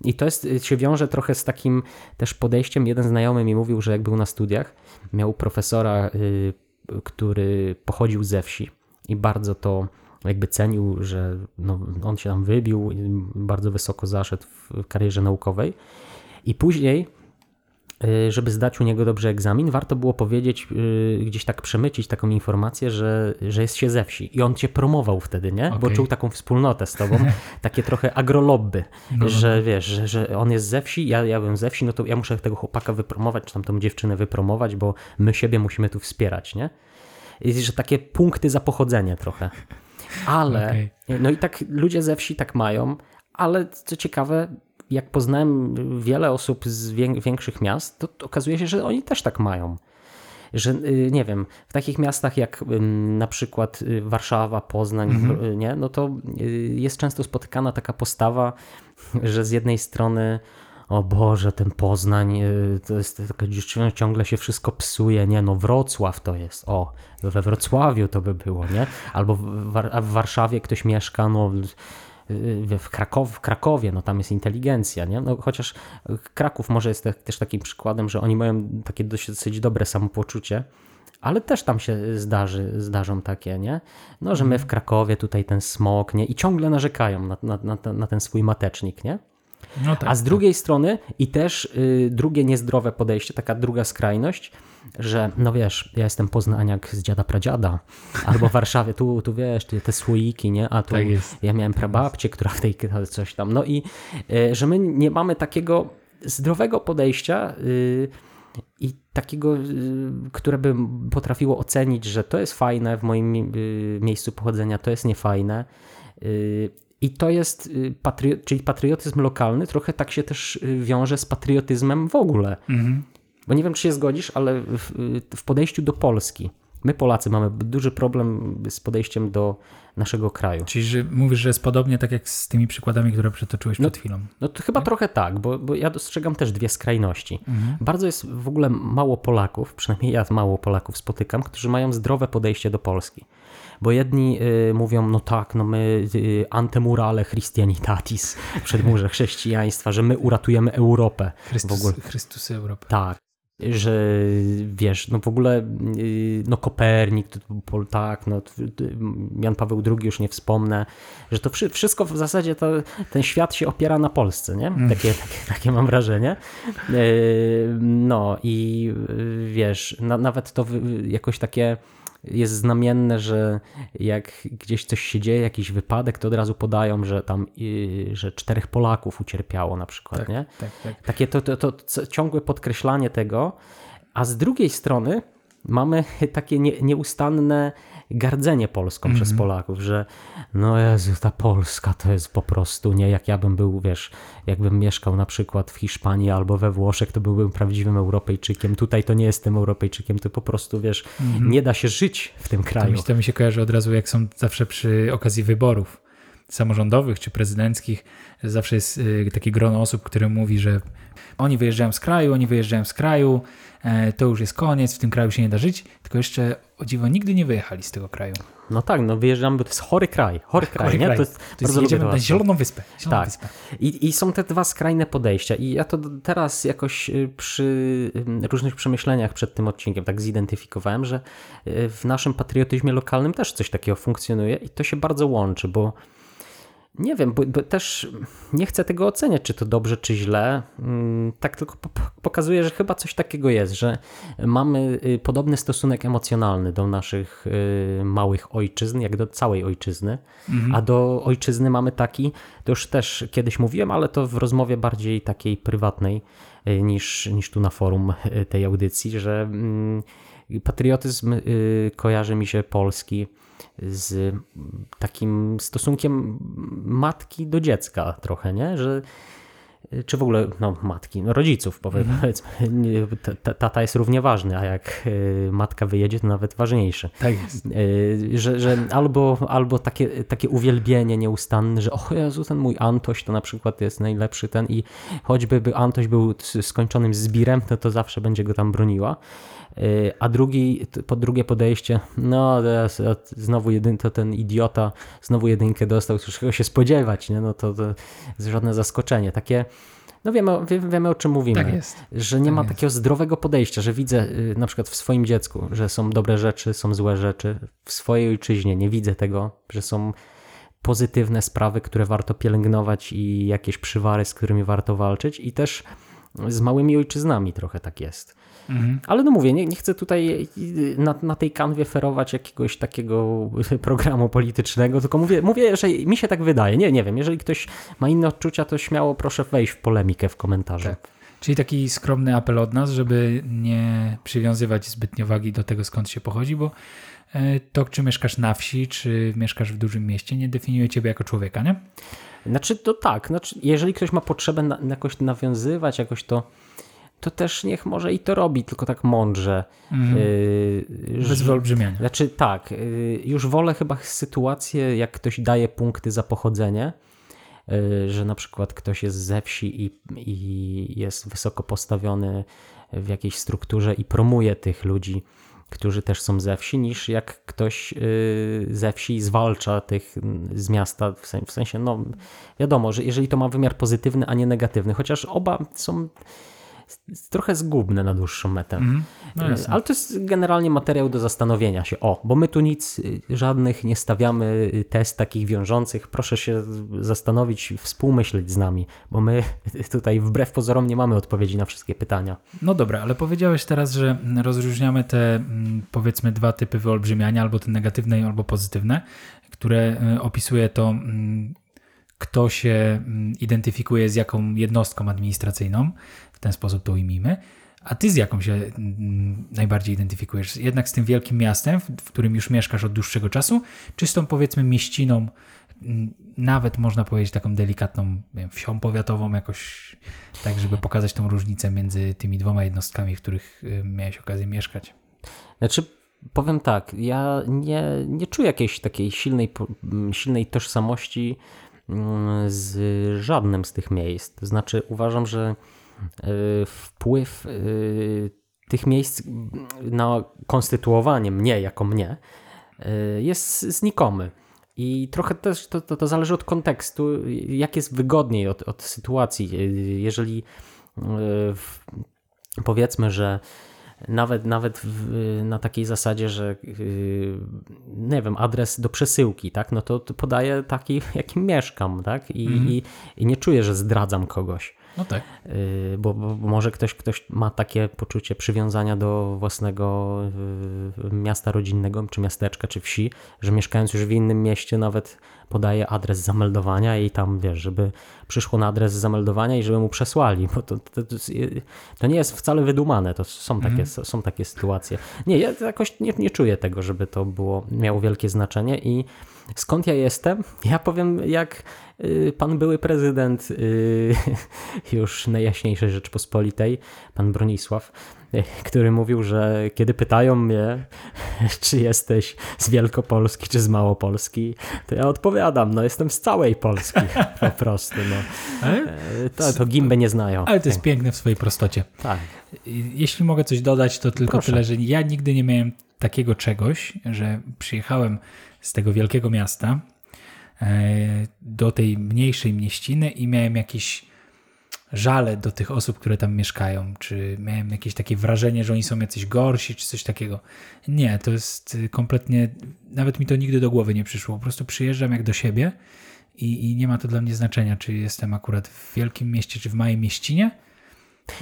I to jest, y, się wiąże trochę z takim też podejściem. Jeden znajomy mi mówił, że jak był na studiach, miał profesora, który pochodził ze wsi i bardzo to jakby cenił, że no, on się tam wybił, bardzo wysoko zaszedł w karierze naukowej. I później żeby zdać u niego dobrze egzamin, warto było powiedzieć, y, gdzieś tak przemycić taką informację, że, że jest się ze wsi. I on cię promował wtedy, nie? Bo Okej. czuł taką wspólnotę z tobą, takie trochę agrolobby, No, że wiesz, że, że on jest ze wsi, ja, ja byłem ze wsi, no to ja muszę tego chłopaka wypromować, czy tam tą dziewczynę wypromować, bo my siebie musimy tu wspierać, nie? I że takie punkty za pochodzenie trochę. Ale, Okej. no i tak ludzie ze wsi tak mają, ale co ciekawe, jak poznałem wiele osób z wię- większych miast, to, to okazuje się, że oni też tak mają. Że y, nie wiem, w takich miastach jak na przykład y, Warszawa, Poznań, y, nie, no to jest często spotykana taka postawa, że z jednej strony o Boże, ten Poznań, to jest taka dziewczyna, ciągle się wszystko psuje, nie, no Wrocław to jest, o, we Wrocławiu to by było, nie, albo w, Warszawie ktoś mieszka, no w, Krakow, w Krakowie, no tam jest inteligencja, nie? No, chociaż Kraków może jest te- też takim przykładem, że oni mają takie dosyć, dosyć dobre samopoczucie, ale też tam się zdarzy, zdarzą takie, nie? No, że my w Krakowie tutaj ten smog, nie? I ciągle narzekają na, na, na, ten- na ten swój matecznik, nie? No tak, A z drugiej strony i też y, drugie niezdrowe podejście, taka druga skrajność, że no wiesz, ja jestem poznaniak z dziada pradziada, albo w Warszawie, tu, tu wiesz, te, słoiki, nie? A tu Tak ja miałem prababcię, która w tej coś tam. No i y, że my nie mamy takiego zdrowego podejścia y, i takiego, y, które by potrafiło ocenić, że to jest fajne w moim miejscu pochodzenia, to jest niefajne. I to jest, patrio- czyli patriotyzm lokalny, trochę tak się też wiąże z patriotyzmem w ogóle. Mhm. Bo nie wiem, czy się zgodzisz, ale w, w podejściu do Polski, my Polacy mamy duży problem z podejściem do naszego kraju. Czyli że mówisz, że jest podobnie tak jak z tymi przykładami, które przytoczyłeś przed chwilą. No to chyba trochę tak, bo, bo ja dostrzegam też dwie skrajności. Mhm. Bardzo jest w ogóle mało Polaków, przynajmniej ja mało Polaków spotykam, którzy mają zdrowe podejście do Polski. Bo jedni y, mówią, no tak, no my y, antemurale Christianitatis, przedmurze chrześcijaństwa, że my uratujemy Europę Chrystus, w ogóle. Chrystus Europy. Tak. Że wiesz, no w ogóle yy, no Kopernik, tak, no Jan Paweł II już nie wspomnę, że to wszy- wszystko w zasadzie to, ten świat się opiera na Polsce, nie? Takie, takie, takie mam wrażenie. Yy, No i yy, wiesz, na, nawet to jakoś takie jest znamienne, że jak gdzieś coś się dzieje, jakiś wypadek, to od razu podają, że tam, yy, że czterech Polaków ucierpiało na przykład, Tak, nie? tak, tak. Takie to, to, to ciągłe podkreślanie tego, a z drugiej strony mamy takie nie, nieustanne gardzenie Polską przez Polaków, że no Jezu, ta Polska to jest po prostu nie, jak ja bym był, wiesz, jakbym mieszkał na przykład w Hiszpanii albo we Włoszech, to byłbym prawdziwym Europejczykiem. Tutaj to nie jestem Europejczykiem, to po prostu, wiesz, nie da się żyć w tym To kraju. mi, to mi się kojarzy od razu, jak są zawsze przy okazji wyborów samorządowych czy prezydenckich, zawsze jest y, takie grono osób, które mówi, że oni wyjeżdżają z kraju, oni wyjeżdżają z kraju, e, to już jest koniec, w tym kraju się nie da żyć, tylko jeszcze o dziwo nigdy nie wyjechali z tego kraju. No tak, no wyjeżdżamy, bo to jest chory kraj, chory kraj, Chory nie? kraj. To jest, To jest jedziemy na. Zieloną Wyspę. Zieloną Tak. Wyspę. I, I są te dwa skrajne podejścia. I ja to teraz jakoś y, przy y, różnych przemyśleniach przed tym odcinkiem tak zidentyfikowałem, że w naszym patriotyzmie lokalnym też coś takiego funkcjonuje i to się bardzo łączy, bo nie wiem, bo, bo też nie chcę tego oceniać, czy to dobrze, czy źle. Mm, Tak tylko po- po- pokazuje, że chyba coś takiego jest, że mamy y, podobny stosunek emocjonalny do naszych y, małych ojczyzn, jak do całej ojczyzny. A do ojczyzny mamy taki, to już też kiedyś mówiłem, ale to w rozmowie bardziej takiej prywatnej y, niż, niż tu na forum tej audycji, że mm, patriotyzm kojarzy mi się polski z takim stosunkiem matki do dziecka trochę, nie? Że czy w ogóle no, matki, no, rodziców powiedzmy, nie, ta- tata jest równie ważny, a jak y, matka wyjedzie, to nawet ważniejszy. Tak jest. Y, że, że albo, albo takie, takie uwielbienie nieustanne, że o Jezu, ten mój Antoś to na przykład jest najlepszy ten i choćby by Antoś był skończonym zbirem, to to zawsze będzie go tam broniła. Y, A drugi, po drugie podejście, no teraz, znowu jedyn, to ten idiota znowu jedynkę dostał, cóż czego się spodziewać, nie? no to, to jest żadne zaskoczenie. Takie, no wiemy, o- wie- wiemy o czym mówimy Tak jest. że nie Tak ma jest. takiego zdrowego podejścia, że widzę y, na przykład w swoim dziecku, że są dobre rzeczy, są złe rzeczy. W swojej ojczyźnie nie widzę tego, że są pozytywne sprawy, które warto pielęgnować i jakieś przywary, z którymi warto walczyć i też z małymi ojczyznami trochę tak jest. Mhm. Ale no mówię, nie, nie chcę tutaj y, na, na tej kanwie ferować jakiegoś takiego programu politycznego, tylko mówię, mówię, że mi się tak wydaje. Nie, nie wiem, jeżeli ktoś ma inne odczucia, to śmiało proszę wejść w polemikę w komentarzu. Tak. Czyli taki skromny apel od nas, żeby nie przywiązywać zbytnio wagi do tego, skąd się pochodzi, bo e, to, czy mieszkasz na wsi, czy mieszkasz w dużym mieście, nie definiuje ciebie jako człowieka, nie? Znaczy to tak, znaczy, jeżeli ktoś ma potrzebę na, jakoś nawiązywać, jakoś to, to też niech może i to robi, tylko tak mądrze. Yy, Bez wyolbrzymiania. Znaczy tak, yy, już wolę chyba sytuację, jak ktoś daje punkty za pochodzenie, yy, że na przykład ktoś jest ze wsi i, i jest wysoko postawiony w jakiejś strukturze i promuje tych ludzi, którzy też są ze wsi, niż jak ktoś ze wsi zwalcza tych mm, z miasta, w sensie, no wiadomo, że jeżeli to ma wymiar pozytywny, a nie negatywny, chociaż oba są trochę zgubne na dłuższą metę. Mhm. No jasne. Ale to jest generalnie materiał do zastanowienia się. O, bo my tu nic y, żadnych nie stawiamy y, test takich wiążących. Proszę się zastanowić, współmyśleć z nami, bo my tutaj wbrew pozorom nie mamy odpowiedzi na wszystkie pytania. No dobra, ale powiedziałeś teraz, że rozróżniamy te mm, powiedzmy dwa typy wyolbrzymiania, albo te negatywne, albo pozytywne, które y, opisuje to, mm, kto się mm, identyfikuje z jaką jednostką administracyjną, ten sposób to ujmijmy. A ty z jaką się mm, najbardziej identyfikujesz? Jednak z tym wielkim miastem, w, którym już mieszkasz od dłuższego czasu, czy z tą powiedzmy mieściną, mm, nawet można powiedzieć taką delikatną wiem, wsią powiatową, jakoś tak, żeby pokazać tą różnicę między tymi dwoma jednostkami, w których y, miałeś okazję mieszkać. Znaczy, powiem tak, ja nie, nie czuję jakiejś takiej silnej, po- m, silnej tożsamości mm, z żadnym z tych miejsc. To znaczy, uważam, że wpływ y, tych miejsc na konstytuowanie mnie jako mnie y, jest znikomy. I trochę też to, to, to zależy od kontekstu, jak jest wygodniej od, od sytuacji. Y, Jeżeli y, powiedzmy, że nawet, nawet w, na takiej zasadzie, że yy, nie wiem, adres do przesyłki, tak, no to, to podaję taki, jakim mieszkam, tak, I, i, i nie czuję, że zdradzam kogoś. No tak. Yy, bo, bo może ktoś, ktoś ma takie poczucie przywiązania do własnego yy, miasta rodzinnego, czy miasteczka, czy wsi, że mieszkając już w innym mieście nawet podaje adres zameldowania i tam, wiesz, żeby przyszło na adres zameldowania i żeby mu przesłali, bo to, to, to, to nie jest wcale wydumane, to są takie, są takie sytuacje. Nie, ja jakoś nie, nie czuję tego, żeby to było, miało wielkie znaczenie i skąd ja jestem? Ja powiem, jak y, pan były prezydent y, już najjaśniejszej Rzeczpospolitej, pan Bronisław, który mówił, że kiedy pytają mnie, czy jesteś z Wielkopolski, czy z Małopolski, to ja odpowiadam, no jestem z całej Polski po prostu. No. E, To, to gimbę nie znają. ale to jest piękne w swojej prostocie. Tak. Jeśli mogę coś dodać, to tylko Proszę. tyle, że ja nigdy nie miałem takiego czegoś, że przyjechałem z tego wielkiego miasta e, do tej mniejszej mieściny i miałem jakieś żale do tych osób, które tam mieszkają, czy miałem jakieś takie wrażenie, że oni są jacyś gorsi, czy coś takiego. Nie, to jest y, kompletnie, nawet mi to nigdy do głowy nie przyszło. Po prostu przyjeżdżam jak do siebie i, i nie ma to dla mnie znaczenia, czy jestem akurat w wielkim mieście, czy w małej mieścinie.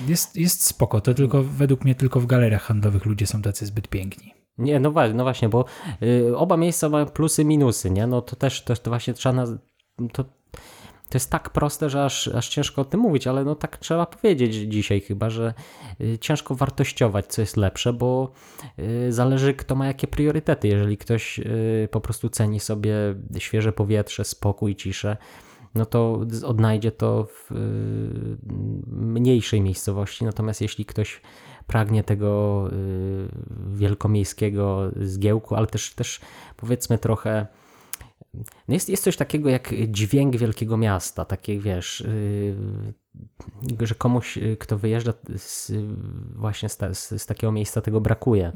Jest, jest spoko, to tylko według mnie tylko w galeriach handlowych ludzie są tacy zbyt piękni. Nie, no, no właśnie, bo y, oba miejsca mają plusy, minusy, nie? No to też to, to właśnie trzeba. Na, to, to jest tak proste, że aż, aż ciężko o tym mówić, ale no tak trzeba powiedzieć dzisiaj chyba, że y, ciężko wartościować, co jest lepsze, bo y, zależy kto ma jakie priorytety. Jeżeli ktoś y, po prostu ceni sobie świeże powietrze, spokój, ciszę, no to odnajdzie to w y, mniejszej miejscowości. Natomiast jeśli ktoś pragnie tego y, wielkomiejskiego zgiełku, ale też, też powiedzmy trochę no jest, jest coś takiego jak dźwięk wielkiego miasta, takie wiesz, yy, że komuś, yy, kto wyjeżdża z, właśnie z, ta, z, z takiego miejsca, tego brakuje.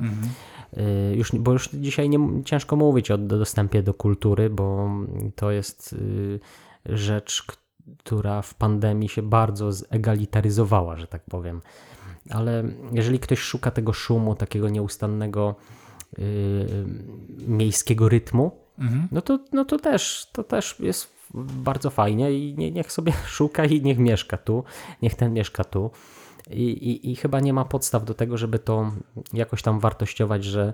Yy, już, bo już dzisiaj nie, ciężko mówić o dostępie do kultury, bo to jest yy, rzecz, która w pandemii się bardzo zegalitaryzowała, że tak powiem. Ale jeżeli ktoś szuka tego szumu, takiego nieustannego yy, miejskiego rytmu, no to, no to też, to też jest bardzo fajnie i nie, niech sobie szuka i niech mieszka tu, niech ten mieszka tu. I, i, I chyba nie ma podstaw do tego, żeby to jakoś tam wartościować, że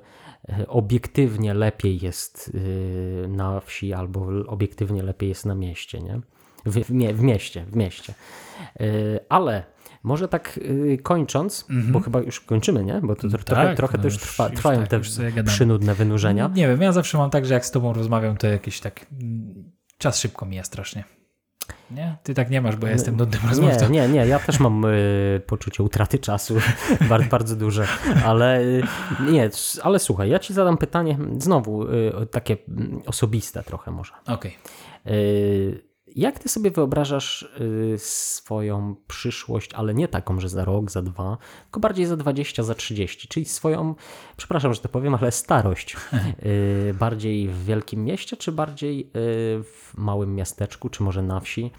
e, obiektywnie lepiej jest y, na wsi albo obiektywnie lepiej jest na mieście, nie? W, w, w mieście, w mieście. Y, Ale może tak y, kończąc, bo chyba już kończymy, nie? Bo to trochę, Tak, trochę no też już- trwa, już trwają tak, te przynudne wynurzenia. Nie wiem, ja zawsze mam tak, że jak z tobą rozmawiam, to jakiś tak mm, czas szybko mija strasznie. Nie? Ty tak nie masz, bo ja jestem nudnym rozmówcą. Nie, nie, nie, ja też mam y, poczucie utraty czasu bardzo, bardzo duże, ale y, nie, ale słuchaj, ja ci zadam pytanie znowu y, takie mm, osobiste trochę może. Okej. Y, jak ty sobie wyobrażasz y, swoją przyszłość, ale nie taką, że za rok, za dwa, tylko bardziej za 20, za 30, czyli swoją, przepraszam, że to powiem, ale starość. Y, bardziej w wielkim mieście, czy bardziej y, w małym miasteczku, czy może na wsi?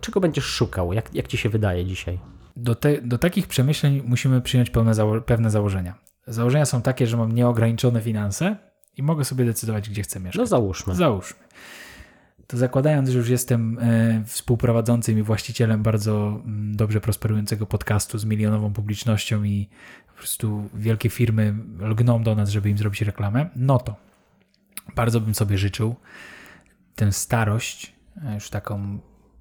Czego będziesz szukał? Jak, jak ci się wydaje dzisiaj? Do, te, do takich przemyśleń musimy przyjąć pewne, zało- pewne założenia. Założenia są takie, że mam nieograniczone finanse i mogę sobie decydować, gdzie chcę mieszkać. No załóżmy. Załóżmy. To zakładając, że już jestem e, współprowadzącym i właścicielem bardzo mm, dobrze prosperującego podcastu z milionową publicznością i po prostu wielkie firmy lgną do nas, żeby im zrobić reklamę, no to bardzo bym sobie życzył tę starość, e, już taką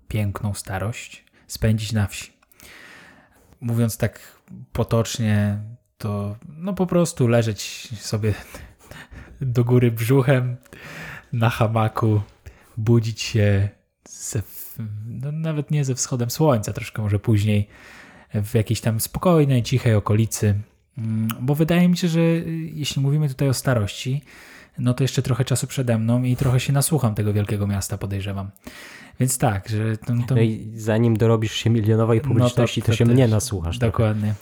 piękną starość, spędzić na wsi. Mówiąc tak potocznie, to no po prostu leżeć sobie do góry brzuchem na hamaku, budzić się ze, no nawet nie ze wschodem słońca, troszkę może później, w jakiejś tam spokojnej, cichej okolicy. Mm, Bo wydaje mi się, że y, jeśli mówimy tutaj o starości, no to jeszcze trochę czasu przede mną i trochę się nasłucham tego wielkiego miasta, podejrzewam. Więc tak, że to, to No i zanim dorobisz się milionowej publiczności, to, się też. mnie nasłuchasz. tak? Dokładnie.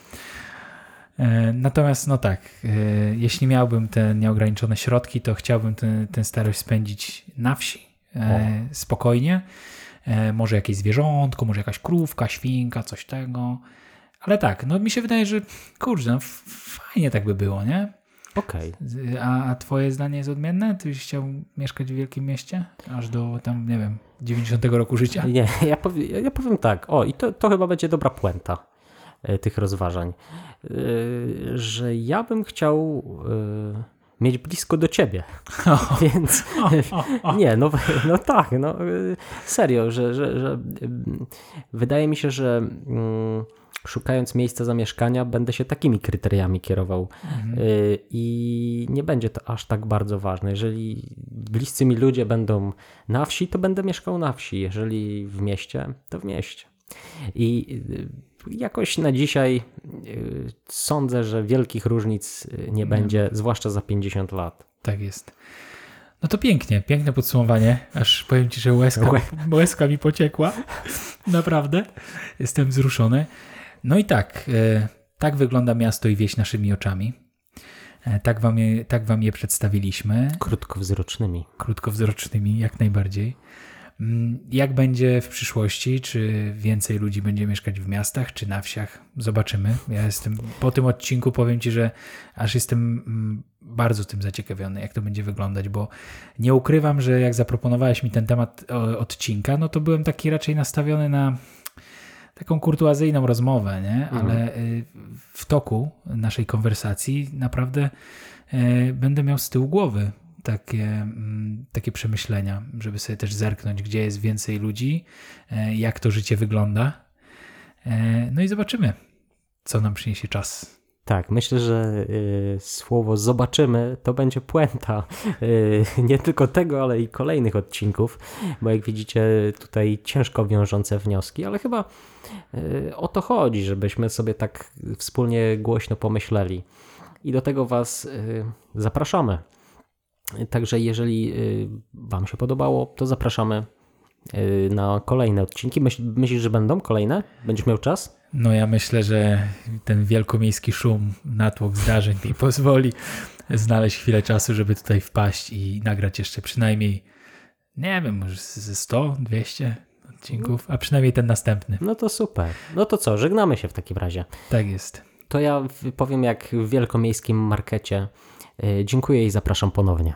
E, Natomiast, no tak, e, jeśli miałbym te nieograniczone środki, to chciałbym tę starość spędzić na wsi, e, spokojnie. E, Może jakieś zwierzątko, może jakaś krówka, świnka, coś tego. Ale tak, no mi się wydaje, że kurczę, no, fajnie tak by było, nie? Okej. Z- A, twoje zdanie jest odmienne? Ty byś chciał mieszkać w wielkim mieście? Aż do tam, nie wiem, 90 roku życia? Nie, ja, powie, ja powiem tak. O, i to, to chyba będzie dobra puenta e, tych rozważań. Że ja bym chciał mieć blisko do ciebie. Więc nie, no, no tak, no serio, że, że, że wydaje mi się, że mm, szukając miejsca zamieszkania będę się takimi kryteriami kierował Y, i nie będzie to aż tak bardzo ważne. Jeżeli bliscy mi ludzie będą na wsi, to będę mieszkał na wsi. Jeżeli w mieście, to w mieście. I y, jakoś na dzisiaj y, sądzę, że wielkich różnic y, nie będzie, zwłaszcza za 50 lat. Tak jest. No to pięknie, piękne podsumowanie. Aż powiem ci, że łezka, łezka mi pociekła. Naprawdę. Jestem wzruszony. No i tak, e, tak wygląda miasto i wieś naszymi oczami. E, tak, wam je, tak wam je przedstawiliśmy. Krótkowzrocznymi. Krótkowzrocznymi, jak najbardziej. Mm, Jak będzie w przyszłości? Czy więcej ludzi będzie mieszkać w miastach, czy na wsiach? Zobaczymy. Ja jestem po tym odcinku powiem ci, że aż jestem mm, bardzo tym zaciekawiony, jak to będzie wyglądać, bo nie ukrywam, że jak zaproponowałeś mi ten temat odcinka, no to byłem taki raczej nastawiony na taką kurtuazyjną rozmowę, nie? Ale y, w toku naszej konwersacji naprawdę y, będę miał z tyłu głowy takie, mm, takie przemyślenia, żeby sobie też zerknąć, gdzie jest więcej ludzi, e, jak to życie wygląda. E, No i zobaczymy, co nam przyniesie czas. Tak, myślę, że y, słowo zobaczymy to będzie puenta nie tylko tego, ale i kolejnych odcinków, bo jak widzicie tutaj ciężko wiążące wnioski, ale chyba o to chodzi, żebyśmy sobie tak wspólnie głośno pomyśleli. I do tego Was zapraszamy. Także jeżeli y, Wam się podobało, to zapraszamy y, na kolejne odcinki. Myśl, myślisz, że będą kolejne? Będziesz miał czas? No ja myślę, że ten wielkomiejski szum, natłok zdarzeń mi pozwoli znaleźć chwilę czasu, żeby tutaj wpaść i nagrać jeszcze przynajmniej, nie wiem, może ze 100, 200 odcinków, a przynajmniej ten następny. No to super. No to co, żegnamy się w takim razie. Tak jest. To ja powiem jak w wielkomiejskim markecie. Y, Dziękuję i zapraszam ponownie.